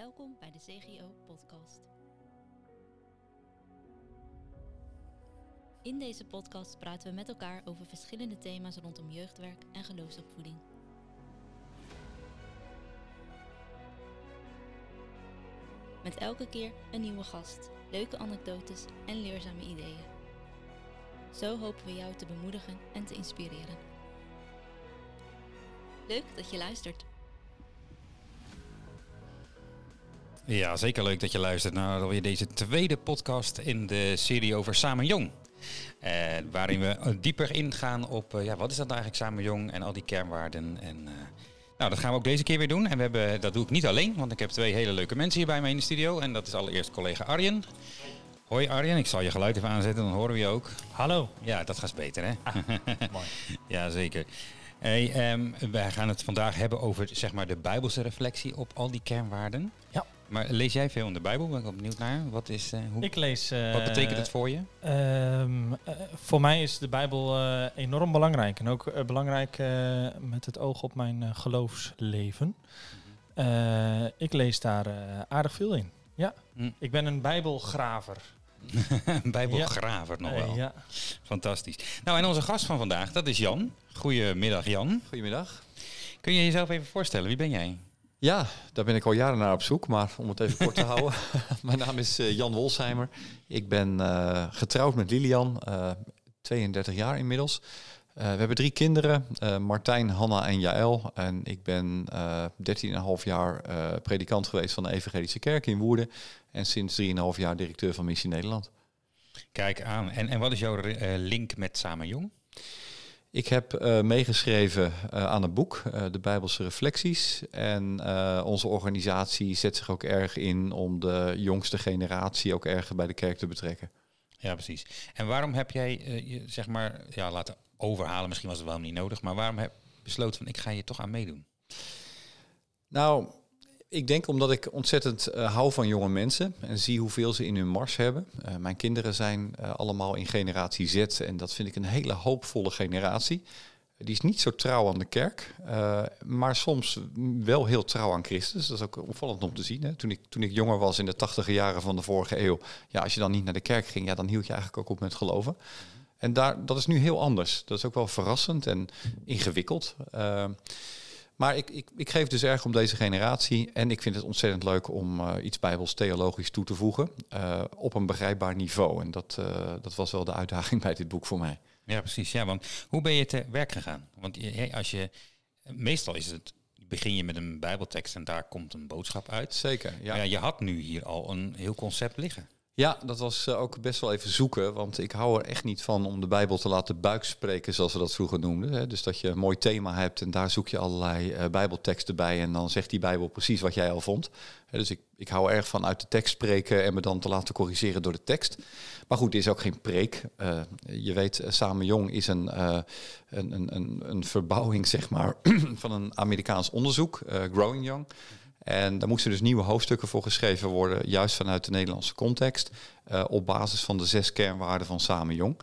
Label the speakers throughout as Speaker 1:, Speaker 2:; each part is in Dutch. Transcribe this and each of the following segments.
Speaker 1: Welkom bij de CGO Podcast. In deze podcast praten we met elkaar over verschillende thema's rondom jeugdwerk en geloofsopvoeding. Met elke keer een nieuwe gast, leuke anekdotes en leerzame ideeën. Zo hopen we jou te bemoedigen en te inspireren. Leuk dat je luistert.
Speaker 2: Ja, zeker leuk dat je luistert naar alweer deze tweede podcast in de serie over Samen Jong. Waarin we dieper ingaan op, eh, ja, wat is dat nou eigenlijk Samen Jong en al die kernwaarden. En, eh, nou, dat gaan we ook deze keer weer doen. En we hebben, dat doe ik niet alleen, want ik heb twee hele leuke mensen hier bij mij in de studio. En dat is allereerst collega Arjen. Hoi Arjen, ik zal je geluid even aanzetten, dan horen we je ook.
Speaker 3: Hallo.
Speaker 2: Ja, dat gaat beter hè?
Speaker 3: Mooi.
Speaker 2: ja, zeker. Hey, ehm, wij gaan het vandaag hebben over zeg maar, de Bijbelse reflectie op al die kernwaarden.
Speaker 3: Ja.
Speaker 2: Maar lees jij veel in de Bijbel? Ben ik wel benieuwd naar. Wat, is, eh, hoe,
Speaker 3: Ik lees. eh,
Speaker 2: wat betekent het voor je?
Speaker 3: ehm, eh, voor mij is de Bijbel eh, enorm belangrijk. En ook belangrijk eh, met het oog op mijn eh, geloofsleven. Eh, ik lees daar eh, aardig veel in. Ja,
Speaker 2: Hm.
Speaker 3: ik ben een Bijbelgraver.
Speaker 2: Een Bijbelgraver nog wel.
Speaker 3: ja.
Speaker 2: Fantastisch. Nou, en onze gast van vandaag, dat is Jan. Goedemiddag Jan.
Speaker 4: Goedemiddag.
Speaker 2: Kun je jezelf even voorstellen? Wie ben jij?
Speaker 4: Ja, daar ben ik al jaren naar op zoek, maar om het even kort te houden. Mijn naam is eh, Jan Wolsheimer. Ik ben eh, getrouwd met Lilian, eh 32 jaar inmiddels. Eh, we hebben drie kinderen, eh, Martijn, Hanna en Jaël. En ik ben eh 13,5 jaar eh, predikant geweest van de Evangelische Kerk in Woerden. En sinds 3,5 jaar directeur van Missie Nederland.
Speaker 2: Kijk aan. En, en wat is jouw eh, link met Samen Jong?
Speaker 4: Ik heb eh, meegeschreven eh, aan een boek, eh, de Bijbelse Reflecties. En onze organisatie zet zich ook erg in om de jongste generatie ook erg bij de kerk te betrekken.
Speaker 2: Ja, precies. En waarom heb jij je zeg maar ja, laten overhalen? Misschien was het wel niet nodig, maar waarom heb je besloten van ik ga hier toch aan meedoen?
Speaker 4: Nou, ik denk omdat ik ontzettend eh, hou van jonge mensen en zie hoeveel ze in hun mars hebben. Eh, mijn kinderen zijn eh, allemaal in generatie Z en dat vind ik een hele hoopvolle generatie. Die is niet zo trouw aan de kerk, maar soms wel heel trouw aan Christus. Dat is ook opvallend om te zien. Hè. Toen, ik, toen ik jonger was in de tachtige jaren van de vorige eeuw, ja, als je dan niet naar de kerk ging, ja, dan hield je eigenlijk ook op met geloven. En daar, dat is nu heel anders. Dat is ook wel verrassend en ingewikkeld. Maar ik, ik, ik geef dus erg om deze generatie. En ik vind het ontzettend leuk om eh, iets bijbels theologisch toe te voegen. eh, op een begrijpbaar niveau. En dat, eh, dat was wel de uitdaging bij dit boek voor mij.
Speaker 2: Ja, precies. Ja, want hoe ben je te werk gegaan? Want als je, meestal is het, begin je met een bijbeltekst en daar komt een boodschap uit.
Speaker 4: Zeker,
Speaker 2: Ja. ja, je had nu hier al een heel concept liggen.
Speaker 4: Ja, dat was eh, ook best wel even zoeken. Want ik hou er echt niet van om de Bijbel te laten buikspreken, zoals we dat vroeger noemden. Dus dat je een mooi thema hebt en daar zoek je allerlei eh, Bijbelteksten bij. En dan zegt die Bijbel precies wat jij al vond. Dus ik, ik hou erg van uit de tekst spreken en me dan te laten corrigeren door de tekst. Maar goed, dit is ook geen preek. Eh, je weet, Samen Jong is een, een, een, een, verbouwing zeg maar, van een Amerikaans onderzoek, Growing Young. En daar moesten dus nieuwe hoofdstukken voor geschreven worden, juist vanuit de Nederlandse context, eh, op basis van de zes kernwaarden van Samen Jong.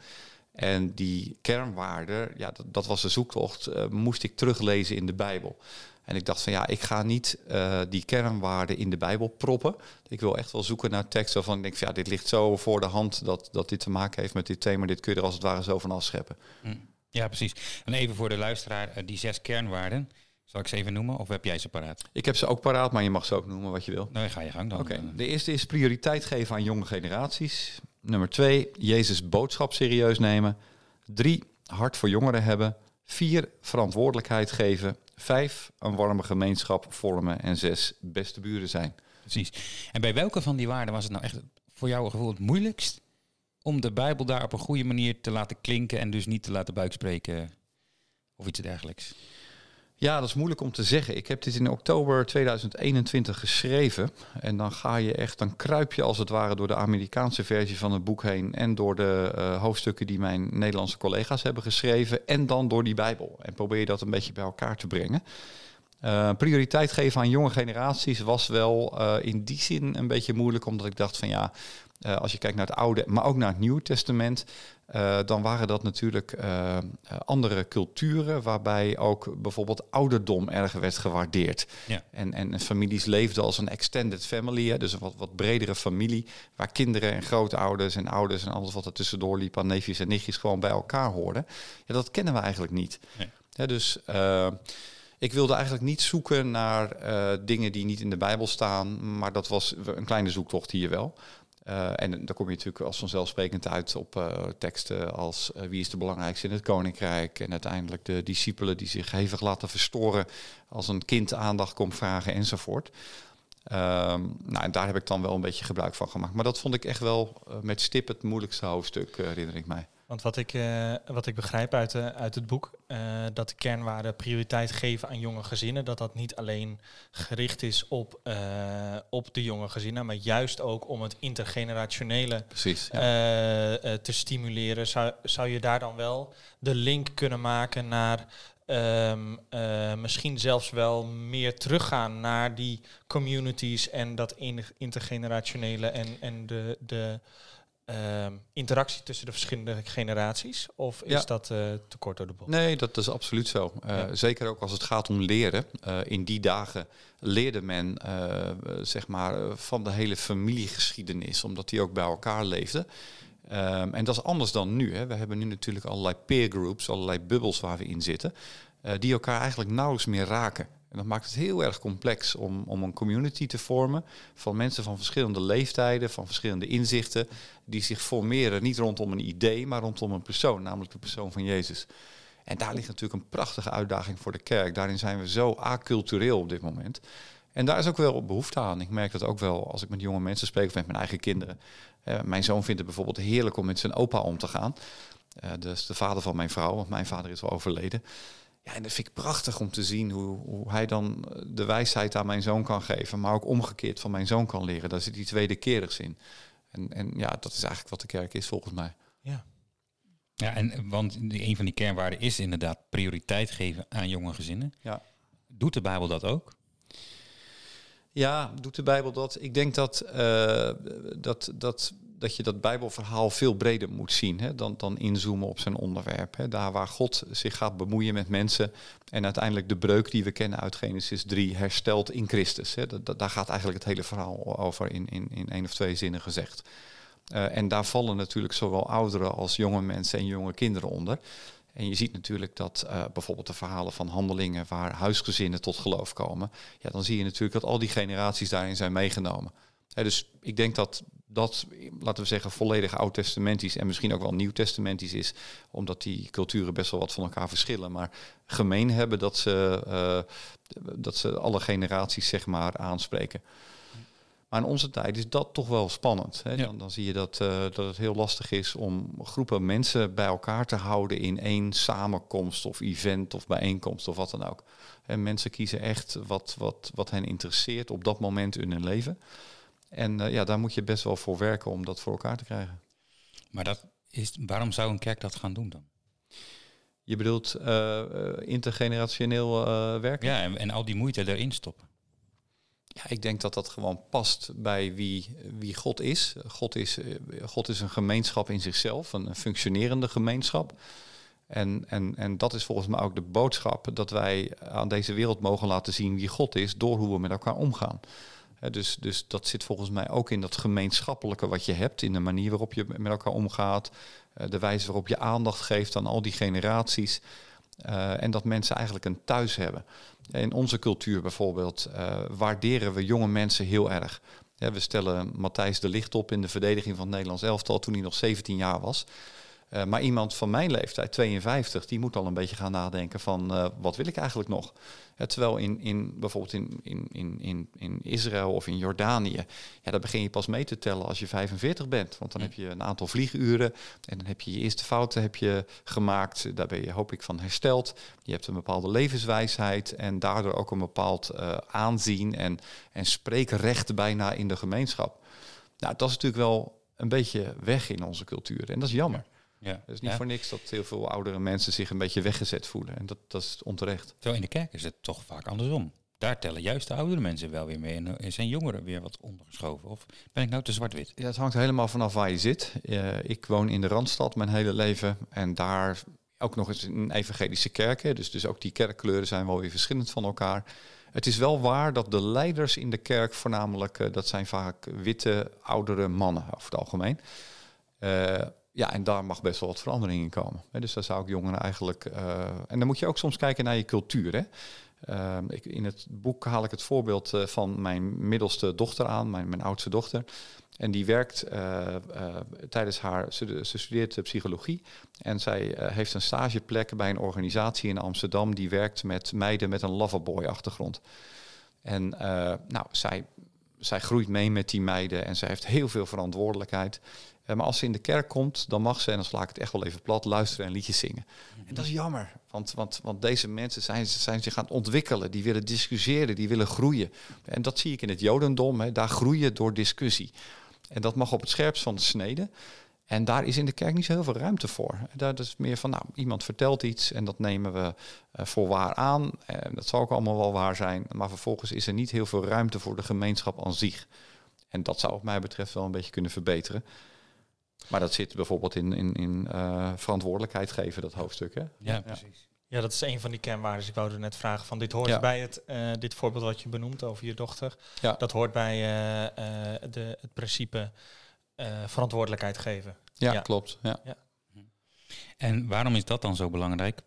Speaker 4: En die kernwaarden, ja, dat, dat was de zoektocht, eh, moest ik teruglezen in de Bijbel. En ik dacht van ja, ik ga niet eh, die kernwaarden in de Bijbel proppen. Ik wil echt wel zoeken naar teksten waarvan ik denk van ja, dit ligt zo voor de hand dat, dat dit te maken heeft met dit thema. Dit kun je er als het ware zo van afscheppen.
Speaker 2: Hm. Ja, precies. En even voor de luisteraar, die zes kernwaarden, zal ik ze even noemen of heb jij ze paraat?
Speaker 4: Ik heb ze ook paraat, maar je mag ze ook noemen wat je wil.
Speaker 2: Nou, ga je gang dan.
Speaker 4: Oké, de eerste is prioriteit geven aan jonge generaties. Nummer twee, Jezus boodschap serieus nemen. Drie, hart voor jongeren hebben. Vier, verantwoordelijkheid geven. Vijf, een warme gemeenschap vormen. En zes, beste buren zijn.
Speaker 2: Precies. En bij welke van die waarden was het nou echt voor jouw gevoel het moeilijkst om de Bijbel daar op een goede manier te laten klinken en dus niet te laten buikspreken of iets dergelijks?
Speaker 4: Ja, dat is moeilijk om te zeggen. Ik heb dit in oktober 2021 geschreven. En dan ga je echt, dan kruip je als het ware door de Amerikaanse versie van het boek heen. En door de eh, hoofdstukken die mijn Nederlandse collega's hebben geschreven. En dan door die Bijbel. En probeer je dat een beetje bij elkaar te brengen. Eh, prioriteit geven aan jonge generaties was wel eh, in die zin een beetje moeilijk, omdat ik dacht van ja, Uh, als je kijkt naar het Oude, maar ook naar het Nieuwe Testament, uh, dan waren dat natuurlijk uh, andere culturen waarbij ook bijvoorbeeld ouderdom erg werd gewaardeerd.
Speaker 2: Ja.
Speaker 4: En, en families leefden als een extended family, hè, dus een wat, wat bredere familie, waar kinderen en grootouders en ouders en alles wat er tussendoor liep aan neefjes en nichtjes gewoon bij elkaar hoorden. Ja, dat kennen we eigenlijk niet.
Speaker 2: Nee.
Speaker 4: Ja, dus ik wilde eigenlijk niet zoeken naar dingen die niet in de Bijbel staan, maar dat was een kleine zoektocht hier wel. Uh, en dan kom je natuurlijk als vanzelfsprekend uit op uh, teksten als uh, wie is de belangrijkste in het koninkrijk en uiteindelijk de discipelen die zich hevig laten verstoren als een kind aandacht komt vragen enzovoort. Um, nou, en daar heb ik dan wel een beetje gebruik van gemaakt. Maar dat vond ik echt wel met stip het moeilijkste hoofdstuk, herinner ik mij.
Speaker 3: Want wat ik, uh, wat ik begrijp uit, uh, uit het boek, uh, dat de kernwaarden prioriteit geven aan jonge gezinnen, dat dat niet alleen gericht is op, op de jonge gezinnen, maar juist ook om het intergenerationele
Speaker 4: Precies,
Speaker 3: ja. te stimuleren. Zou, zou je daar dan wel de link kunnen maken naar um, misschien zelfs wel meer teruggaan naar die communities en dat intergenerationele en, en de. de uh, interactie tussen de verschillende generaties? Of is
Speaker 4: Ja.
Speaker 3: dat uh, te kort door de bocht?
Speaker 4: Nee, dat is absoluut zo. Uh,
Speaker 3: Ja.
Speaker 4: Zeker ook als het gaat om leren. Uh, in die dagen leerde men zeg maar, van de hele familiegeschiedenis, omdat die ook bij elkaar leefden. Um, en dat is anders dan nu. Hè. We hebben nu natuurlijk allerlei peer groups, allerlei bubbels waar we in zitten, die elkaar eigenlijk nauwelijks meer raken. En dat maakt het heel erg complex om, om een community te vormen van mensen van verschillende leeftijden, van verschillende inzichten, die zich formeren niet rondom een idee, maar rondom een persoon, namelijk de persoon van Jezus. En daar ligt natuurlijk een prachtige uitdaging voor de kerk. Daarin zijn we zo acultureel op dit moment. En daar is ook wel behoefte aan. Ik merk dat ook wel als ik met jonge mensen spreek of met mijn eigen kinderen. Uh, mijn zoon vindt het bijvoorbeeld heerlijk om met zijn opa om te gaan. Uh, dus de vader van mijn vrouw, want mijn vader is wel overleden. Ja, en dat vind ik prachtig om te zien hoe, hoe hij dan de wijsheid aan mijn zoon kan geven, maar ook omgekeerd van mijn zoon kan leren. Daar zit iets wederkerigs in. En, en ja, dat is eigenlijk wat de kerk is volgens mij.
Speaker 3: Ja.
Speaker 2: Ja, en want die, een van die kernwaarden is inderdaad prioriteit geven aan jonge gezinnen.
Speaker 4: Ja.
Speaker 2: Doet de Bijbel dat ook?
Speaker 4: Ja, doet de Bijbel dat? Ik denk dat, uh, dat, dat, dat je dat Bijbelverhaal veel breder moet zien hè, dan, dan inzoomen op zijn onderwerp. Hè. Daar waar God zich gaat bemoeien met mensen en uiteindelijk de breuk die we kennen uit Genesis 3 herstelt in Christus. Hè. Dat, daar gaat eigenlijk het hele verhaal over in, in, in één of twee zinnen gezegd. Uh, en daar vallen natuurlijk zowel ouderen als jonge mensen en jonge kinderen onder. En je ziet natuurlijk dat uh, bijvoorbeeld de verhalen van handelingen waar huisgezinnen tot geloof komen, ja, dan zie je natuurlijk dat al die generaties daarin zijn meegenomen. He, dus ik denk dat dat, laten we zeggen, volledig oud-testamentisch en misschien ook wel nieuw-testamentisch is, omdat die culturen best wel wat van elkaar verschillen, maar gemeen hebben dat ze, uh, dat ze alle generaties zeg maar aanspreken. Maar in onze tijd is dat toch wel spannend. Hè?
Speaker 2: Ja.
Speaker 4: Dan, dan zie je dat, uh, dat het heel lastig is om groepen mensen bij elkaar te houden in één samenkomst of event of bijeenkomst of wat dan ook. En mensen kiezen echt wat, wat, wat hen interesseert op dat moment in hun leven. En uh, ja, daar moet je best wel voor werken om dat voor elkaar te krijgen.
Speaker 2: Maar dat is, waarom zou een kerk dat gaan doen dan?
Speaker 4: Je bedoelt uh, intergenerationeel werken?
Speaker 2: Ja, en, en al die moeite erin stoppen.
Speaker 4: Ja, ik denk dat dat gewoon past bij wie, wie God is. God is. God is een gemeenschap in zichzelf, een, een functionerende gemeenschap. En, en, en dat is volgens mij ook de boodschap dat wij aan deze wereld mogen laten zien wie God is door hoe we met elkaar omgaan. Dus, dus dat zit volgens mij ook in dat gemeenschappelijke wat je hebt, in de manier waarop je met elkaar omgaat, de wijze waarop je aandacht geeft aan al die generaties. Uh, en dat mensen eigenlijk een thuis hebben. In onze cultuur bijvoorbeeld uh, waarderen we jonge mensen heel erg. We stellen Matthijs de Licht op in de verdediging van het Nederlands elftal toen hij nog 17 jaar was. Uh, maar iemand van mijn leeftijd, 52, die moet al een beetje gaan nadenken van uh, wat wil ik eigenlijk nog? Terwijl in, in, bijvoorbeeld in, in, in, in, in Israël of in Jordanië, ja, daar begin je pas mee te tellen als je 45 bent. Want dan heb je een aantal vlieguren en dan heb je je eerste fouten heb je gemaakt. Daar ben je hoop ik van hersteld. Je hebt een bepaalde levenswijsheid en daardoor ook een bepaald uh, aanzien en, en spreekrecht bijna in de gemeenschap. Nou, dat is natuurlijk wel een beetje weg in onze cultuur en dat is jammer.
Speaker 2: Ja.
Speaker 4: Is niet
Speaker 2: ja.
Speaker 4: voor niks dat heel veel oudere mensen zich een beetje weggezet voelen. En dat, dat is onterecht.
Speaker 2: Terwijl in de kerk is het toch vaak andersom. daar tellen juist de oudere mensen wel weer mee. En zijn jongeren weer wat ondergeschoven. Of ben ik nou te zwart-wit?
Speaker 4: Ja, het hangt helemaal vanaf waar je zit. Eh, ik woon in de Randstad mijn hele leven. En daar ook nog eens een evangelische kerk. hè. Dus, dus ook die kerkkleuren zijn wel weer verschillend van elkaar. Het is wel waar dat de leiders in de kerk voornamelijk, eh, dat zijn vaak witte, oudere mannen over het algemeen. Eh, ja, en daar mag best wel wat verandering in komen. Dus daar zou ik jongeren eigenlijk... eh, en dan moet je ook soms kijken naar je cultuur. Hè. Ehm, ik, in het boek haal ik het voorbeeld eh, van mijn middelste dochter aan, mijn, mijn oudste dochter. En die werkt eh, tijdens haar, ze, ze studeert psychologie. En zij heeft een stageplek bij een organisatie in Amsterdam die werkt met meiden met een loverboy-achtergrond. En nou, zij, zij groeit mee met die meiden en zij heeft heel veel verantwoordelijkheid. Eh, maar als ze in de kerk komt, dan mag ze, en dan sla ik het echt wel even plat, luisteren en liedjes zingen. En dat is jammer, want, want, want deze mensen zijn, zijn zich aan het ontwikkelen. Die willen discussiëren, die willen groeien. En dat zie ik in het Jodendom, hè, daar groeien door discussie. En dat mag op het scherpst van de snede. En daar is in de kerk niet zo heel veel ruimte voor. Daar is meer van, nou, iemand vertelt iets en dat nemen we eh, voor waar aan. En dat zal ook allemaal wel waar zijn. Maar vervolgens is er niet heel veel ruimte voor de gemeenschap aan zich. En dat zou wat mij betreft wel een beetje kunnen verbeteren. Maar dat zit bijvoorbeeld in, in, in eh, verantwoordelijkheid geven, dat hoofdstuk. Hè?
Speaker 2: Ja, precies.
Speaker 3: Ja, dat is een van die kernwaarden. Ik wou er net vragen van dit hoort
Speaker 4: Ja.
Speaker 3: bij het, eh, dit voorbeeld wat je benoemt over je dochter.
Speaker 4: Ja.
Speaker 3: Dat hoort bij eh, eh, de, het principe eh, verantwoordelijkheid geven.
Speaker 4: Ja,
Speaker 3: Ja.
Speaker 4: klopt. Ja.
Speaker 2: En waarom is dat dan zo belangrijk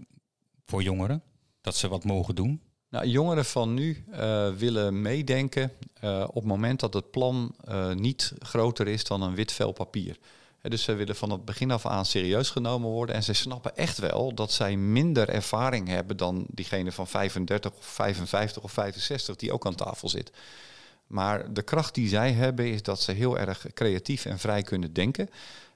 Speaker 2: voor jongeren? Dat ze wat mogen doen?
Speaker 4: Nou, jongeren van nu eh, willen meedenken eh, op het moment dat het plan eh, niet groter is dan een wit vel papier. Dus ze willen van het begin af aan serieus genomen worden. En ze snappen echt wel dat zij minder ervaring hebben dan diegene van 35 of 55 of 65 die ook aan tafel zit. Maar de kracht die zij hebben is dat ze heel erg creatief en vrij kunnen denken.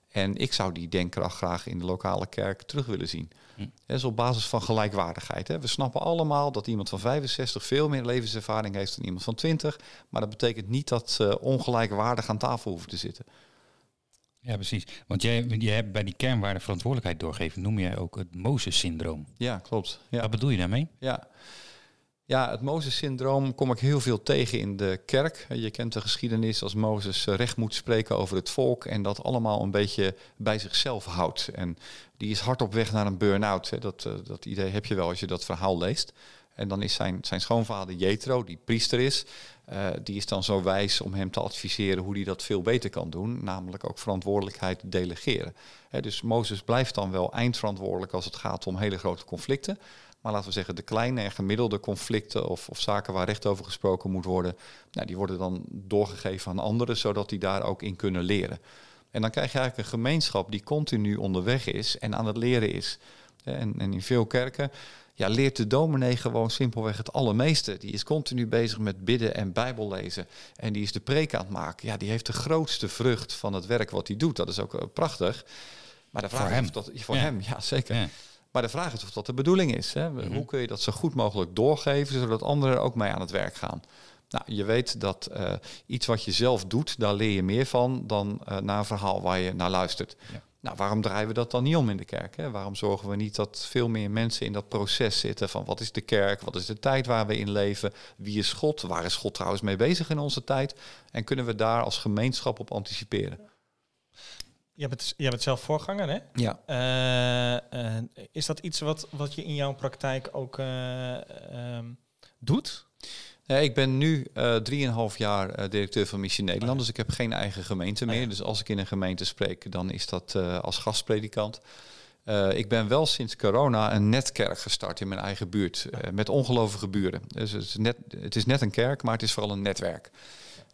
Speaker 4: En ik zou die denkkracht graag in de lokale kerk terug willen zien.
Speaker 2: Hm.
Speaker 4: Dat is op basis van gelijkwaardigheid. Hè. We snappen allemaal dat iemand van 65 veel meer levenservaring heeft dan iemand van 20. Maar dat betekent niet dat ze ongelijkwaardig aan tafel hoeven te zitten.
Speaker 2: Ja, precies. Want jij, jij hebt bij die kernwaarde verantwoordelijkheid doorgeven, noem jij ook het Mozes-syndroom.
Speaker 4: Ja, klopt. Ja.
Speaker 2: Wat bedoel je daarmee?
Speaker 4: Ja. Ja, het Mozes-syndroom kom ik heel veel tegen in de kerk. Je kent de geschiedenis als Mozes eh, recht moet spreken over het volk en dat allemaal een beetje bij zichzelf houdt. En die is hard op weg naar een burn-out. Dat, eh, dat idee heb je wel als je dat verhaal leest. En dan is zijn, zijn schoonvader Jethro, die priester is, eh, die is dan zo wijs om hem te adviseren hoe hij dat veel beter kan doen. Namelijk ook verantwoordelijkheid delegeren. Dus Mozes blijft dan wel eindverantwoordelijk als het gaat om hele grote conflicten. Maar laten we zeggen, de kleine en gemiddelde conflicten of, of zaken waar recht over gesproken moet worden, nou, die worden dan doorgegeven aan anderen, zodat die daar ook in kunnen leren. En dan krijg je eigenlijk een gemeenschap die continu onderweg is en aan het leren is. En, en in veel kerken ja, leert de dominee gewoon simpelweg het allermeeste. Die is continu bezig met bidden en bijbel lezen. En die is de preek aan het maken. Ja, die heeft de grootste vrucht van het werk wat hij doet. Dat is ook eh, prachtig. Maar de vraag
Speaker 2: Voor
Speaker 4: is
Speaker 2: hem.
Speaker 4: of dat, voor
Speaker 2: Ja.
Speaker 4: hem, ja zeker.
Speaker 2: Ja.
Speaker 4: Maar de vraag is of dat de bedoeling is. Hè?
Speaker 2: Mhm.
Speaker 4: Hoe kun je dat zo goed mogelijk doorgeven, zodat anderen er ook mee aan het werk gaan? Nou, je weet dat eh, iets wat je zelf doet, daar leer je meer van dan eh, naar een verhaal waar je naar luistert.
Speaker 2: Ja.
Speaker 4: Nou, waarom draaien we dat dan niet om in de kerk? Hè? Waarom zorgen we niet dat veel meer mensen in dat proces zitten van wat is de kerk, wat is de tijd waar we in leven, wie is God, waar is God trouwens mee bezig in onze tijd en kunnen we daar als gemeenschap op anticiperen?
Speaker 3: Jij bent, jij bent zelf voorganger, hè?
Speaker 4: Ja.
Speaker 3: Eh, eh, is dat iets wat, wat je in jouw praktijk ook eh, ehm, doet?
Speaker 4: Ja, ik ben nu eh 3,5 jaar eh, directeur van Missie Nederland, dus ik heb geen eigen gemeente
Speaker 3: Ah,
Speaker 4: meer.
Speaker 3: ja.
Speaker 4: Dus als ik in een gemeente spreek, dan is dat eh, als gastpredikant. Eh, ik ben wel sinds corona een netkerk gestart in mijn eigen buurt, eh, met ongelovige buren. Dus het is, net, het is net een kerk, maar het is vooral een netwerk.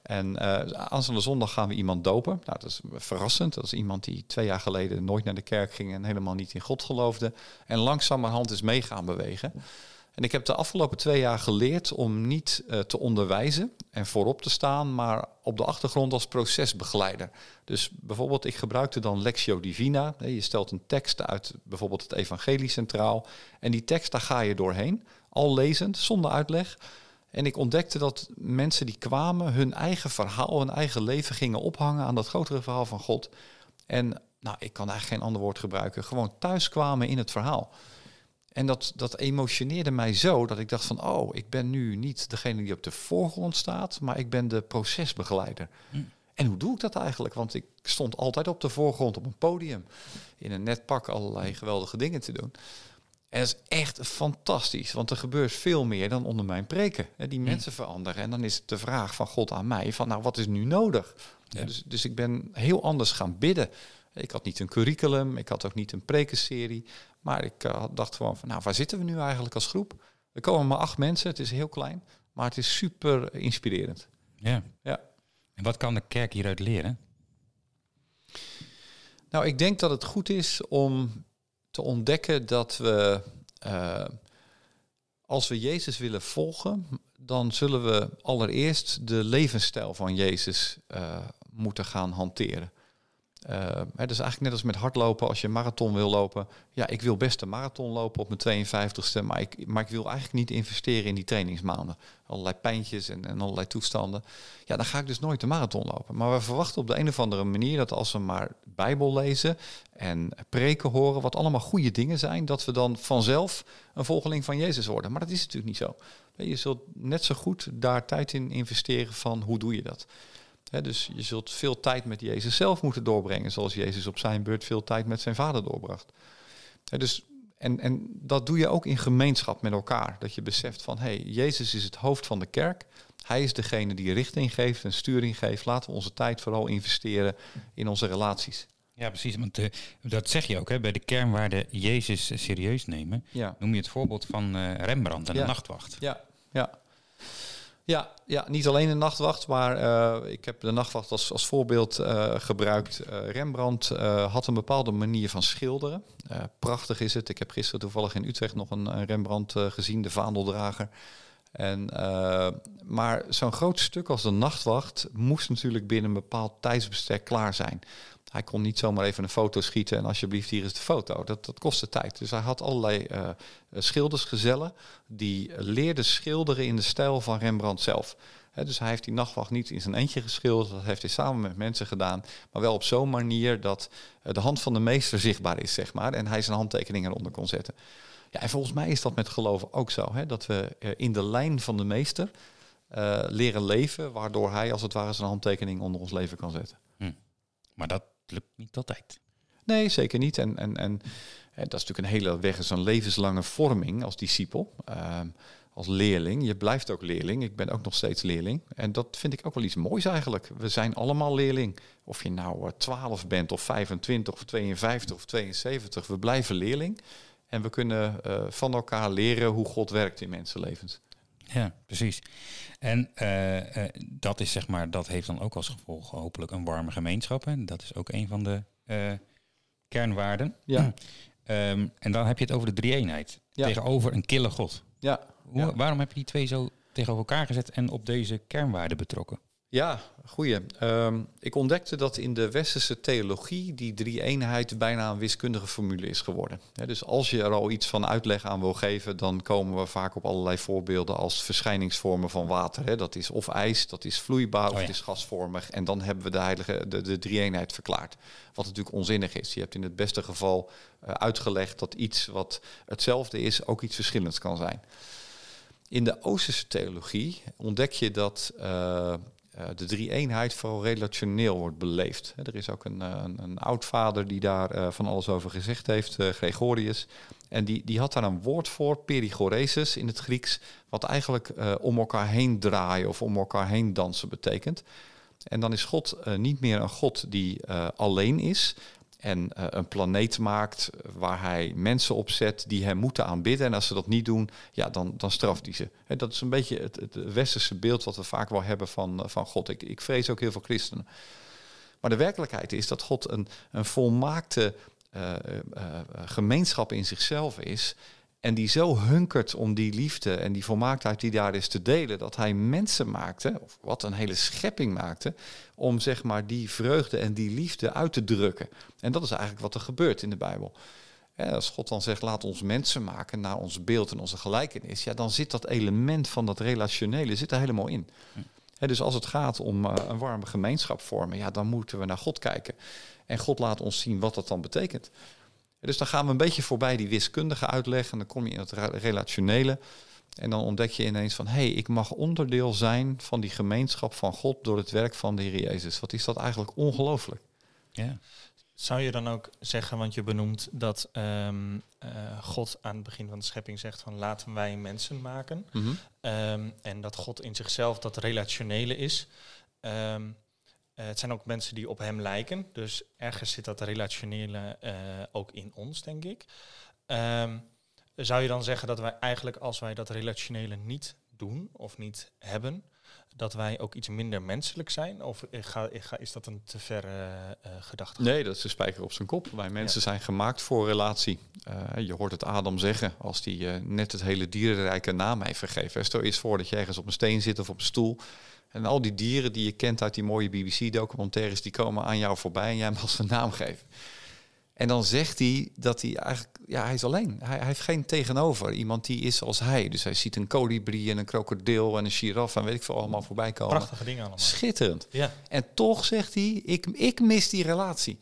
Speaker 4: En eh aanstaande zondag gaan we iemand dopen. Nou, dat is verrassend. Dat is iemand die twee jaar geleden nooit naar de kerk ging en helemaal niet in God geloofde. En langzamerhand is mee gaan bewegen. En ik heb de afgelopen twee jaar geleerd om niet eh, te onderwijzen en voorop te staan, maar op de achtergrond als procesbegeleider. Dus bijvoorbeeld, ik gebruikte dan Lectio Divina. Je stelt een tekst uit bijvoorbeeld het Evangelie centraal. En die tekst, daar ga je doorheen, al lezend, zonder uitleg. En ik ontdekte dat mensen die kwamen hun eigen verhaal, hun eigen leven gingen ophangen aan dat grotere verhaal van God. En nou, ik kan eigenlijk geen ander woord gebruiken, gewoon thuis kwamen in het verhaal. En dat, dat emotioneerde mij zo dat ik dacht van, oh, ik ben nu niet degene die op de voorgrond staat, maar ik ben de procesbegeleider.
Speaker 2: Hm.
Speaker 4: En hoe doe ik dat eigenlijk? Want ik stond altijd op de voorgrond op een podium, in een net pak allerlei geweldige dingen te doen. En dat is echt fantastisch, want er gebeurt veel meer dan onder mijn preken. Die mensen veranderen en dan is het de vraag van God aan mij van, nou, wat is nu nodig?
Speaker 2: Ja.
Speaker 4: Dus, dus ik ben heel anders gaan bidden. Ik had niet een curriculum, ik had ook niet een prekenserie, maar ik had- dacht gewoon van, nou, waar zitten we nu eigenlijk als groep? Er komen maar acht mensen, het is heel klein, maar het is super inspirerend.
Speaker 2: Ja.
Speaker 4: Ja.
Speaker 2: En wat kan de kerk hieruit leren?
Speaker 4: Nou, ik denk dat het goed is om te ontdekken dat we, eh, als we Jezus willen volgen, dan zullen we allereerst de levensstijl van Jezus eh, moeten gaan hanteren. Eh, hè, dus eigenlijk net als met hardlopen, als je een marathon wil lopen. Ja, ik wil best een marathon lopen op mijn 52ste, maar ik, maar ik wil eigenlijk niet investeren in die trainingsmaanden. Allerlei pijntjes en, en allerlei toestanden. Ja, dan ga ik dus nooit de marathon lopen. Maar we verwachten op de een of andere manier dat als we maar Bijbel lezen en preken horen, wat allemaal goede dingen zijn, dat we dan vanzelf een volgeling van Jezus worden. Maar dat is natuurlijk niet zo. Je zult net zo goed daar tijd in investeren van hoe doe je dat. Dus je zult veel tijd met Jezus zelf moeten doorbrengen, zoals Jezus op zijn beurt veel tijd met zijn vader doorbracht. Dus, en, en dat doe je ook in gemeenschap met elkaar. Dat je beseft van, hé, hey, Jezus is het hoofd van de kerk. Hij is degene die richting geeft en sturing geeft. Laten we onze tijd vooral investeren in onze relaties.
Speaker 2: Ja, precies. Want eh, dat zeg je ook, hè, bij de kernwaarden Jezus serieus nemen.
Speaker 4: Ja,
Speaker 2: Noem je het voorbeeld van eh, Rembrandt en
Speaker 4: Ja.
Speaker 2: de nachtwacht.
Speaker 4: ja, ja. Ja, ja, niet alleen de nachtwacht, maar eh, ik heb de nachtwacht als, als voorbeeld eh, gebruikt. Eh, Rembrandt had een bepaalde manier van schilderen. Prachtig is het. Ik heb gisteren toevallig in Utrecht nog een, een Rembrandt gezien, de vaandeldrager. En, maar zo'n groot stuk als de nachtwacht moest natuurlijk binnen een bepaald tijdsbestek klaar zijn. Hij kon niet zomaar even een foto schieten en alsjeblieft hier is de foto. Dat, dat kostte tijd. Dus hij had allerlei eh, schildersgezellen die leerden schilderen in de stijl van Rembrandt zelf. Dus hij heeft die nachtwacht niet in zijn eentje geschilderd. Dat heeft hij samen met mensen gedaan. Maar wel op zo'n manier dat eh, de hand van de meester zichtbaar is, zeg maar. En hij zijn handtekening eronder kon zetten. Ja, en volgens mij is dat met geloven ook zo. Dat we eh, in de lijn van de meester eh, leren leven. Waardoor hij als het ware zijn handtekening onder ons leven kan zetten.
Speaker 2: Maar dat niet altijd.
Speaker 4: Nee, zeker niet. En, en, en, dat is natuurlijk een hele weg, is een levenslange vorming als discipel, ehm, als leerling. Je blijft ook leerling. Ik ben ook nog steeds leerling. En dat vind ik ook wel iets moois eigenlijk. We zijn allemaal leerling. Of je nou eh, 12 bent, of 25, of 52, of 72. We blijven leerling. En we kunnen eh, van elkaar leren hoe God werkt in mensenlevens.
Speaker 2: Ja, precies. En eh, eh, dat is zeg maar, dat heeft dan ook als gevolg hopelijk een warme gemeenschap. En dat is ook een van de eh, kernwaarden.
Speaker 4: Ja.
Speaker 2: Ehm, en dan heb je het over de drie-eenheid.
Speaker 4: Ja.
Speaker 2: Tegenover een kille God.
Speaker 4: Ja,
Speaker 2: Hoe,
Speaker 4: Ja.
Speaker 2: Waarom heb je die twee zo tegenover elkaar gezet en op deze kernwaarden betrokken?
Speaker 4: Ja, goeie. Ehm, ik ontdekte dat in de westerse theologie die drie-eenheid bijna een wiskundige formule is geworden. Dus als je er al iets van uitleg aan wil geven, dan komen we vaak op allerlei voorbeelden als verschijningsvormen van water. Hè. Dat is of ijs, dat is vloeibaar of
Speaker 2: Oh ja.
Speaker 4: het is gasvormig. En dan hebben we de heilige de, de drie-eenheid verklaard. Wat natuurlijk onzinnig is. Je hebt in het beste geval eh, uitgelegd dat iets wat hetzelfde is, ook iets verschillends kan zijn. In de Oosterse theologie ontdek je dat eh, de drie-eenheid vooral relationeel wordt beleefd. Er is ook een, eh, een, een oudvader die daar eh, van alles over gezegd heeft, eh, Gregorius. En die, die had daar een woord voor, perichoresis in het Grieks, wat eigenlijk eh, om elkaar heen draaien of om elkaar heen dansen betekent. En dan is God eh, niet meer een God die eh, alleen is en eh, een planeet maakt waar hij mensen op zet die hem moeten aanbidden. En als ze dat niet doen, ja, dan, dan straft hij ze. Dat is een beetje het, het westerse beeld wat we vaak wel hebben van, eh, van God. Ik, ik vrees ook heel veel christenen. Maar de werkelijkheid is dat God een, een volmaakte eh, eh, eh, gemeenschap in zichzelf is. En die zo hunkert om die liefde en die volmaaktheid die daar is te delen, dat hij mensen maakte, of wat een hele schepping maakte, om zeg maar die vreugde en die liefde uit te drukken. En dat is eigenlijk wat er gebeurt in de Bijbel. Als God dan zegt, laat ons mensen maken naar ons beeld en onze gelijkenis, ja, dan zit dat element van dat relationele zit er helemaal in. Dus als het gaat om eh, een warme gemeenschap vormen, ja, dan moeten we naar God kijken. En God laat ons zien wat dat dan betekent. Dus dan gaan we een beetje voorbij die wiskundige uitleg en dan kom je in het relationele. En dan ontdek je ineens van, hé, hey, ik mag onderdeel zijn van die gemeenschap van God door het werk van de Heer Jezus. Wat is dat eigenlijk ongelooflijk?
Speaker 2: Ja.
Speaker 3: Zou je dan ook zeggen, want je benoemt dat ehm, eh, God aan het begin van de schepping zegt van laten wij mensen maken. Ehm, en dat God in zichzelf dat relationele is. Ehm, eh, het zijn ook mensen die op hem lijken. Dus ergens zit dat relationele eh, ook in ons, denk ik. Ehm, zou je dan zeggen dat wij eigenlijk, als wij dat relationele niet doen of niet hebben, dat wij ook iets minder menselijk zijn? Of eh, ga, eh, ga- is dat een te verre eh, gedachte?
Speaker 4: Nee, dat is de spijker op zijn kop. Wij mensen zijn gemaakt voor relatie. Je hoort het Adam zeggen als hij eh, net het hele dierenrijk een naam heeft gegeven. Stel eens voor dat je ergens op een steen zit of op een stoel. En al die dieren die je kent uit die mooie BBC-documentaires, die komen aan jou voorbij en jij mag ze een naam geven. En dan zegt hij dat hij eigenlijk, ja, hij is alleen. Hij, hij heeft geen tegenover. Iemand die is als hij. Dus hij ziet een kolibrie en een krokodil en een giraf en weet ik veel allemaal voorbij komen.
Speaker 3: Prachtige dingen allemaal.
Speaker 4: Schitterend.
Speaker 3: Ja,
Speaker 4: En toch zegt hij, ik, ik mis die relatie.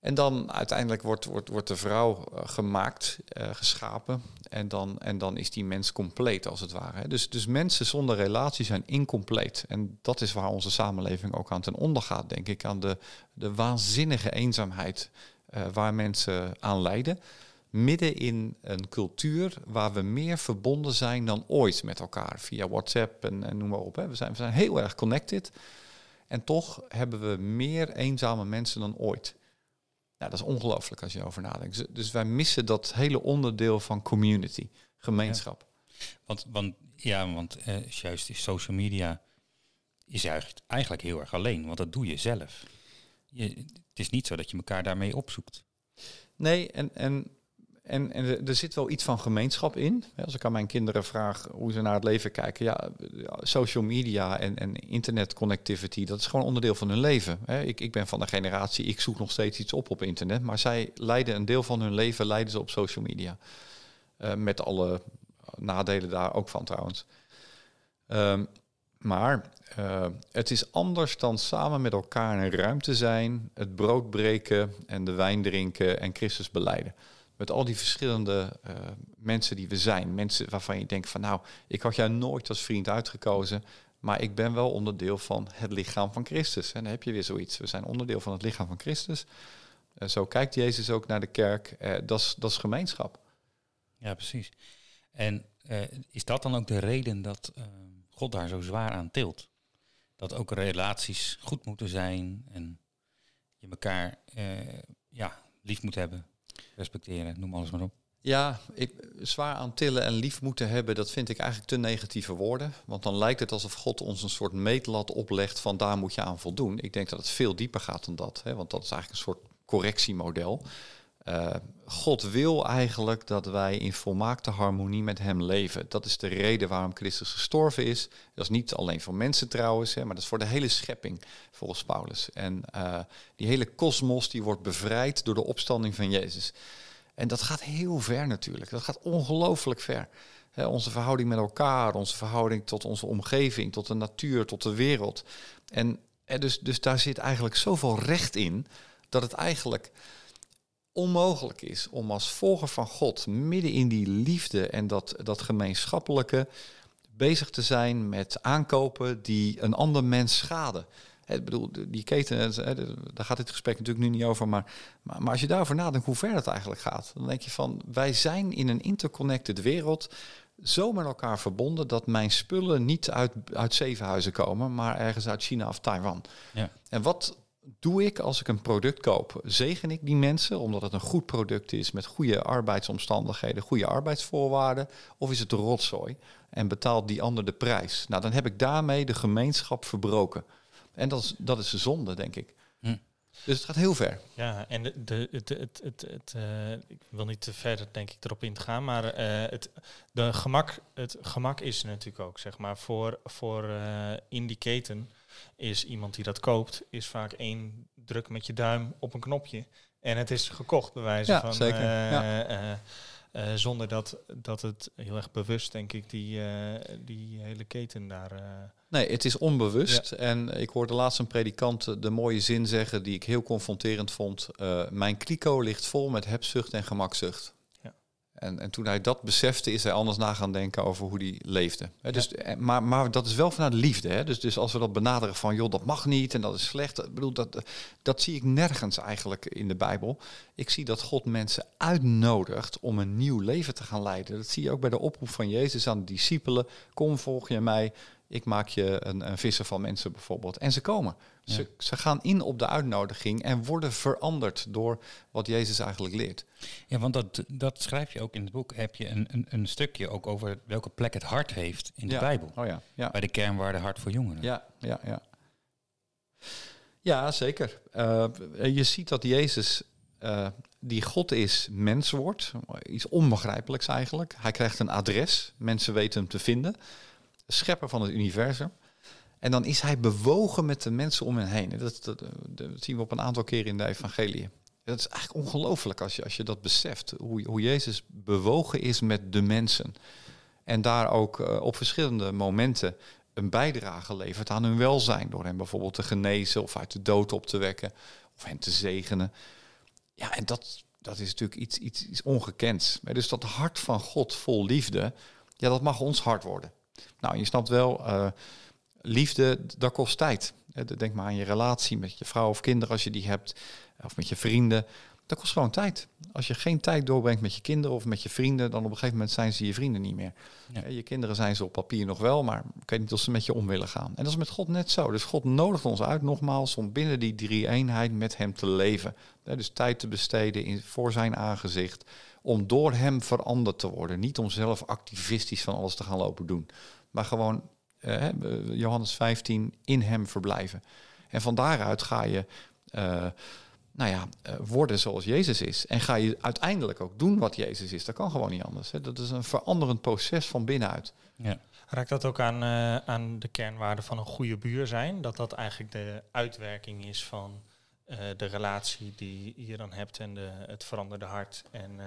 Speaker 4: En dan uiteindelijk wordt, wordt, wordt de vrouw eh, gemaakt, eh, geschapen. En dan, en dan is die mens compleet als het ware. Dus, dus mensen zonder relatie zijn incompleet. En dat is waar onze samenleving ook aan ten onder gaat, denk ik. Aan de, de waanzinnige eenzaamheid eh, waar mensen aan lijden. Midden in een cultuur waar we meer verbonden zijn dan ooit met elkaar. Via WhatsApp en, en noem maar op. Hè. We, zijn, we zijn heel erg connected. En toch hebben we meer eenzame mensen dan ooit. Nou, dat is ongelooflijk als je erover nadenkt. Dus- wij missen dat hele onderdeel van community, gemeenschap.
Speaker 2: Want, want, ja, want eh, juist die social media is eigenlijk, eigenlijk heel erg alleen, want dat doe je zelf. Je, het is niet zo dat je elkaar daarmee opzoekt.
Speaker 4: Nee, en, en, en, en er- zit wel iets van gemeenschap in. Als ik aan mijn kinderen vraag hoe ze naar het leven kijken. Ja, social media en, en internet connectivity, dat is gewoon onderdeel van hun leven. Ik, ik ben van de generatie, ik zoek nog steeds iets op op internet. Maar zij leiden een deel van hun leven leiden ze op social media. Eh, met alle nadelen daar ook van trouwens. Ehm, maar eh, het is anders dan samen met elkaar in een ruimte zijn, het brood breken en de wijn drinken en Christus beleiden. Met al die verschillende eh, mensen die we zijn. Mensen waarvan je denkt van nou, ik had jou nooit als vriend uitgekozen, maar ik ben wel onderdeel van het lichaam van Christus. En dan heb je weer zoiets. We zijn onderdeel van het lichaam van Christus. Eh, zo kijkt Jezus ook naar de kerk. Eh, dat is- gemeenschap.
Speaker 2: Ja, precies. En is dat dan ook de reden dat God daar zo zwaar aan tilt? Dat ook relaties goed moeten zijn en je elkaar ja, lief moet hebben, respecteren, noem alles maar op.
Speaker 4: Ja, ik, zwaar aan tillen en lief moeten hebben, dat vind ik eigenlijk te negatieve woorden. Want dan lijkt het alsof God ons een soort meetlat oplegt van daar moet je aan voldoen. Ik denk dat het veel dieper gaat dan dat, hè, want dat is eigenlijk een soort correctiemodel. Eh, God wil eigenlijk dat wij in volmaakte harmonie met Hem leven. Dat is de reden waarom Christus gestorven is. Dat is niet alleen voor mensen trouwens, hè, maar dat is voor de hele schepping, volgens Paulus. En eh, die hele kosmos die wordt bevrijd door de opstanding van Jezus. En dat gaat heel ver natuurlijk. Dat gaat ongelooflijk ver. Onze verhouding met elkaar, onze verhouding tot onze omgeving, tot de natuur, tot de wereld. En, en dus, dus daar zit eigenlijk zoveel recht in dat het eigenlijk onmogelijk is om als volger van God midden in die liefde en dat, dat gemeenschappelijke bezig te zijn met aankopen die een ander mens schaden. Ik bedoel, die keten, daar gaat dit gesprek natuurlijk nu niet over, maar, maar, maar als je daarover nadenkt hoe ver dat eigenlijk gaat, dan denk je van, wij zijn in een interconnected wereld zo met elkaar verbonden dat mijn spullen niet uit, uit Zevenhuizen komen, maar ergens uit China of Taiwan.
Speaker 2: Ja.
Speaker 4: En wat doe ik als ik een product koop? Zegen ik die mensen omdat het een goed product is met goede arbeidsomstandigheden, goede arbeidsvoorwaarden? Of is het rotzooi en betaalt die ander de prijs? Nou, dan heb ik daarmee de gemeenschap verbroken. En dat is, dat is de zonde, denk ik.
Speaker 2: Hm.
Speaker 4: Dus het gaat heel ver.
Speaker 3: Ja, en de, de, het, het, het, het, eh, ik wil niet te verder denk ik erop in te gaan, maar eh, het, de gemak, het gemak is er natuurlijk ook, zeg maar. Voor, voor eh, in die keten is iemand die dat koopt, is vaak één druk met je duim op een knopje. En het is gekocht, bij wijze
Speaker 4: Ja,
Speaker 3: van...
Speaker 4: zeker,
Speaker 3: eh,
Speaker 4: ja.
Speaker 3: eh, Eh, zonder dat, dat het heel erg bewust, denk ik, die, die hele keten daar...
Speaker 4: Nee, het is onbewust. En ik hoorde laatst een predikant de mooie zin zeggen die ik heel confronterend vond. Mijn kliko ligt vol met hebzucht en gemakzucht. En, en toen hij dat besefte, is hij anders na gaan denken over hoe hij leefde. Dus, eh, maar, maar dat is wel vanuit liefde. Hè? Dus, dus als we dat benaderen van, joh, dat mag niet en dat is slecht. Ik bedoel, dat, dat zie ik nergens eigenlijk in de Bijbel. Ik zie dat God mensen uitnodigt om een nieuw leven te gaan leiden. Dat zie je ook bij de oproep van Jezus aan de discipelen. Kom, volg je mij. Ik maak je een, een visser van mensen bijvoorbeeld. En ze komen. Ze, ze gaan in op de uitnodiging en worden veranderd door wat Jezus eigenlijk leert.
Speaker 2: Ja, want dat, dat schrijf je ook in het boek. Heb je een, een, een stukje ook over welke plek het hart heeft in de
Speaker 4: Ja.
Speaker 2: Bijbel.
Speaker 4: Oh ja, ja.
Speaker 2: Bij de kernwaarde hart voor jongeren.
Speaker 4: Ja, ja, ja. Ja, zeker. Eh, je ziet dat Jezus, eh, die God is, mens wordt. Iets onbegrijpelijks eigenlijk. Hij krijgt een adres. Mensen weten hem te vinden. Schepper van het universum. En dan is hij bewogen met de mensen om hem heen. Dat, dat, zien we op een aantal keren in de evangelie. Dat is eigenlijk ongelooflijk als je, als je dat beseft. Hoe, hoe Jezus bewogen is met de mensen. En daar ook eh, op verschillende momenten een bijdrage levert aan hun welzijn. Door hen bijvoorbeeld te genezen of uit de dood op te wekken. Of hen te zegenen. Ja, en dat, dat is natuurlijk iets, iets, iets ongekends. Dus dat hart van God vol liefde, ja, dat mag ons hart worden. Nou, je snapt wel, eh, liefde, dat kost tijd. Denk maar aan je relatie met je vrouw of kinderen als je die hebt. Of met je vrienden. Dat kost gewoon tijd. Als je geen tijd doorbrengt met je kinderen of met je vrienden, dan op een gegeven moment zijn ze je vrienden niet meer.
Speaker 2: Ja.
Speaker 4: Je kinderen zijn ze op papier nog wel, maar ik weet niet of ze met je om willen gaan. En dat is met God net zo. Dus God nodigt ons uit nogmaals om binnen die drie eenheid met hem te leven. Dus tijd te besteden in, voor zijn aangezicht. Om door hem veranderd te worden. Niet om zelf activistisch van alles te gaan lopen doen. Maar gewoon, eh, Johannes 15, in hem verblijven. En van daaruit ga je eh, nou ja, eh, worden zoals Jezus is. En ga je uiteindelijk ook doen wat Jezus is. Dat kan gewoon niet anders. Hè. Dat is een veranderend proces van binnenuit.
Speaker 2: Ja.
Speaker 3: Raakt dat ook aan, eh, aan de kernwaarde van een goede buur zijn? Dat dat eigenlijk de uitwerking is van eh, de relatie die je dan hebt en de, het veranderde hart. En, eh,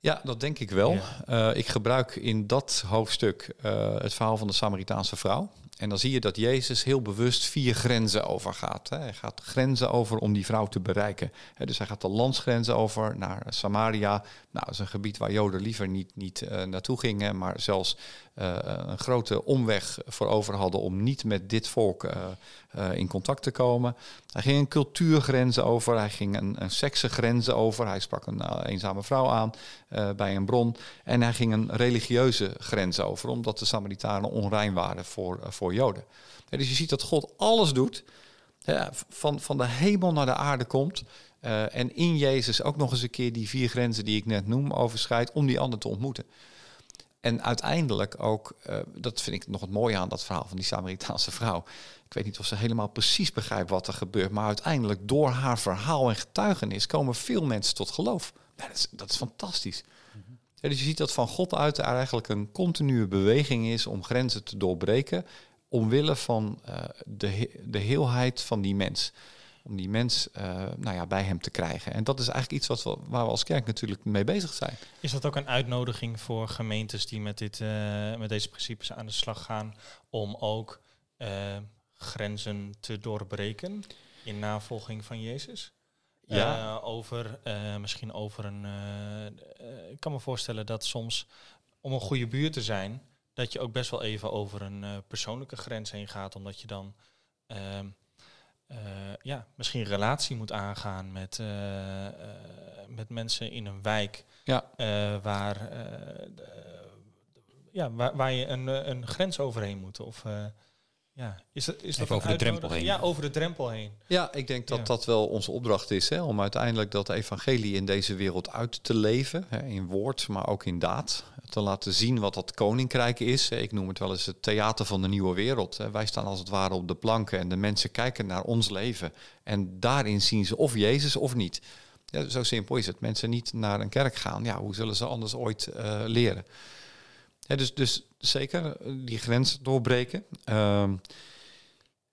Speaker 4: Ja, dat denk ik wel.
Speaker 3: Ja.
Speaker 4: Eh, ik gebruik in dat hoofdstuk het verhaal van de Samaritaanse vrouw. En dan zie je dat Jezus heel bewust vier grenzen overgaat. Hij gaat grenzen over om die vrouw te bereiken. Dus hij gaat de landsgrenzen over naar Samaria. Nou, dat is een gebied waar Joden liever niet, niet eh, naartoe gingen, maar zelfs eh, een grote omweg voor over hadden om niet met dit volk eh, in contact te komen. Hij ging een cultuurgrenzen over, hij ging een, een seksengrenzen over. Hij sprak een eenzame vrouw aan bij een bron. En hij ging een religieuze grens over, omdat de Samaritanen onrein waren voor, eh, voor Joden. Dus je ziet dat God alles doet, ja, van, van de hemel naar de aarde komt. eh, en in Jezus ook nog eens een keer die vier grenzen die ik net noem overschrijdt om die ander te ontmoeten. En uiteindelijk ook, eh, dat vind ik nog het mooie aan dat verhaal van die Samaritaanse vrouw. Ik weet niet of ze helemaal precies begrijpt wat er gebeurt, maar uiteindelijk door haar verhaal en getuigenis komen veel mensen tot geloof. Ja, dat, is, dat is fantastisch. Ja, dus je ziet dat van God uit er eigenlijk een continue beweging is om grenzen te doorbreken, omwille van eh, de, de heelheid van die mens. Om die mens eh, nou ja, bij hem te krijgen. En dat is eigenlijk iets wat we, waar we als kerk natuurlijk mee bezig zijn.
Speaker 3: is dat ook een uitnodiging voor gemeentes die met, dit, eh, met deze principes aan de slag gaan om ook grenzen te doorbreken in navolging van Jezus?
Speaker 4: Ja.
Speaker 3: Over, misschien over een. ik kan me voorstellen dat soms om een goede buur te zijn, dat je ook best wel even over een eh, persoonlijke grens heen gaat, omdat je dan eh, ja, misschien een relatie moet aangaan met, eh, met mensen in een wijk
Speaker 4: Ja.
Speaker 3: waar, ja, waar, waar je een, een grens overheen moet. Of, ja, is dat, is dat
Speaker 2: over de drempel heen.
Speaker 3: Ja, over de drempel heen.
Speaker 4: Ja, ik denk dat
Speaker 3: Ja.
Speaker 4: dat wel onze opdracht is. Hè, om uiteindelijk dat evangelie in deze wereld uit te leven. Hè, in woord, maar ook in daad. Te laten zien wat dat koninkrijk is. Ik noem het wel eens het theater van de nieuwe wereld. Hè. Wij staan als het ware op de planken en de mensen kijken naar ons leven. En daarin zien ze of Jezus of niet. Ja, zo simpel is het. Mensen niet naar een kerk gaan. Ja, hoe zullen ze anders ooit eh, leren? Ja, dus, dus zeker die grens doorbreken. Ehm,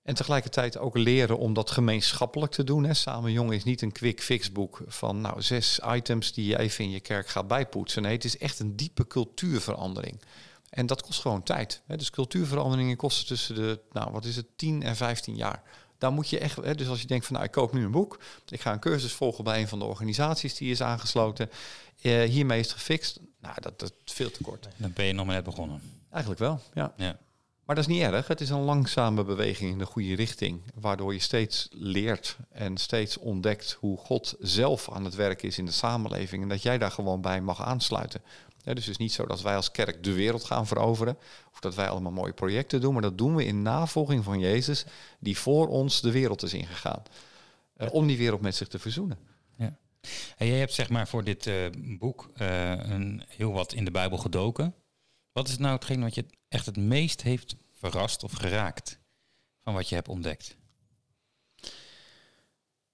Speaker 4: En tegelijkertijd ook leren om dat gemeenschappelijk te doen. Hè. Samen Jong is niet een quick fix boek van nou, zes items die je even in je kerk gaat bijpoetsen. Nee, het is echt een diepe cultuurverandering. En dat kost gewoon tijd. Hè. Dus cultuurveranderingen kosten tussen de, nou wat is het, 10 en 15 jaar. Daar moet je echt, hè, dus als je denkt van nou, ik koop nu een boek, ik ga een cursus volgen bij een van de organisaties die is aangesloten, eh, hiermee is het gefixt. Nou, dat, dat is veel te kort.
Speaker 2: Dan ben je nog maar net begonnen.
Speaker 4: Eigenlijk wel, ja.
Speaker 2: Ja.
Speaker 4: Maar dat is niet erg. Het is een langzame beweging in de goede richting, waardoor je steeds leert en steeds ontdekt hoe God zelf aan het werk is in de samenleving en dat jij daar gewoon bij mag aansluiten. Ja, dus het is niet zo dat wij als kerk de wereld gaan veroveren of dat wij allemaal mooie projecten doen, maar dat doen we in navolging van Jezus, die voor ons de wereld is ingegaan. Uh, om die wereld met zich te verzoenen.
Speaker 2: Ja. En jij hebt zeg maar voor dit uh, boek uh, een, heel wat in de Bijbel gedoken. Wat is nou hetgeen wat je echt het meest heeft verrast of geraakt van wat je hebt ontdekt?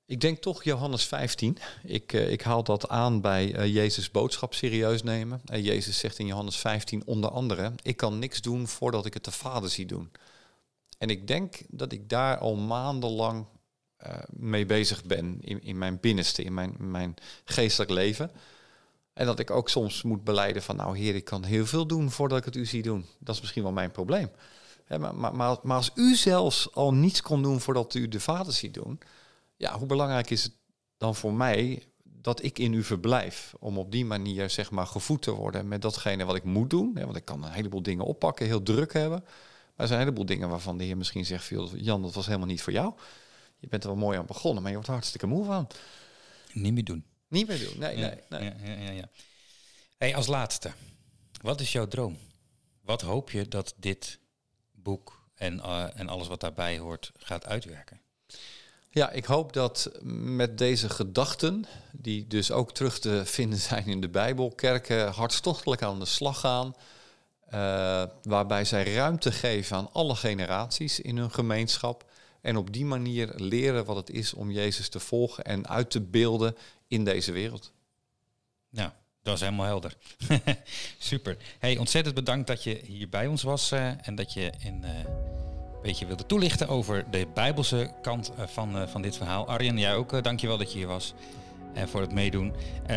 Speaker 4: Ik denk toch Johannes 15. Ik, uh, ik haal dat aan bij uh, Jezus' boodschap serieus nemen. En Jezus zegt in Johannes 15 onder andere: Ik kan niks doen voordat ik het de Vader zie doen. En ik denk dat ik daar al maandenlang mee bezig ben in, in mijn binnenste, in mijn, mijn geestelijk leven. En dat ik ook soms moet beleiden van, nou heer, ik kan heel veel doen voordat ik het u zie doen. Dat is misschien wel mijn probleem. Maar, maar, maar, als u zelfs al niets kon doen voordat u de vader ziet doen, ja, hoe belangrijk is het dan voor mij dat ik in u verblijf? Om op die manier, zeg maar, gevoed te worden met datgene wat ik moet doen. Want ik kan een heleboel dingen oppakken, heel druk hebben. Maar er zijn een heleboel dingen waarvan de heer misschien zegt, Jan, dat was helemaal niet voor jou. Je bent er wel mooi aan begonnen, maar je wordt hartstikke moe van.
Speaker 2: Niet meer doen.
Speaker 4: Niet meer doen, nee,
Speaker 2: ja,
Speaker 4: nee. nee.
Speaker 2: Ja, ja, ja. Hey, als laatste, wat is jouw droom? Wat hoop je dat dit boek en, uh, en alles wat daarbij hoort gaat uitwerken?
Speaker 4: Ja, ik hoop dat met deze gedachten, die dus ook terug te vinden zijn in de Bijbel, kerken hartstochtelijk aan de slag gaan. Uh, waarbij zij ruimte geven aan alle generaties in hun gemeenschap. En op die manier leren wat het is om Jezus te volgen en uit te beelden in deze wereld.
Speaker 2: Ja, dat is helemaal helder. Super. Hey, ontzettend bedankt dat je hier bij ons was uh, en dat je in, uh, een beetje wilde toelichten over de bijbelse kant uh, van, van dit verhaal. Arjen, jij ook dankjewel dat je hier was en voor het meedoen.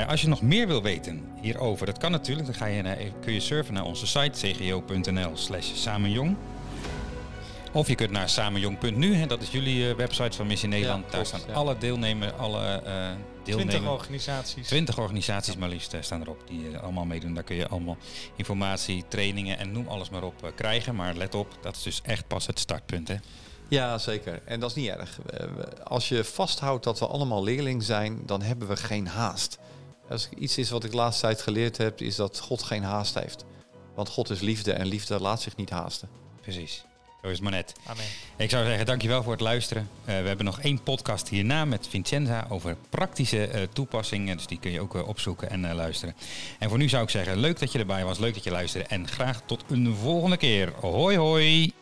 Speaker 2: als je nog meer wil weten hierover, dat kan natuurlijk. Dan ga je naar, kun je surfen naar onze site cgo.nl slash samenjong. Of je kunt naar samenjong.nu, hè, dat is jullie website van Missie Nederland. Ja, Daar staan ja. alle deelnemers, alle uh, deelnemers.
Speaker 3: 20 organisaties.
Speaker 2: 20 organisaties maar liefst uh, staan erop die uh, allemaal meedoen. Daar kun je allemaal informatie, trainingen en noem alles maar op krijgen. Maar let op, dat is dus echt pas het startpunt. Hè?
Speaker 4: Ja, zeker. En dat is niet erg. Als je vasthoudt dat we allemaal leerling zijn, dan hebben we geen haast. Als iets is wat ik de laatste tijd geleerd heb, is dat God geen haast heeft. Want God is liefde en liefde laat zich niet haasten.
Speaker 2: Precies. Zo is het maar net.
Speaker 3: Amen.
Speaker 2: Ik zou zeggen, dankjewel voor het luisteren. Uh, we hebben nog één podcast hierna met Vincenza over praktische uh, toepassingen. Dus die kun je ook uh, opzoeken en luisteren. En voor nu zou ik zeggen, leuk dat je erbij was, leuk dat je luisterde. En graag tot een volgende keer. Hoi hoi!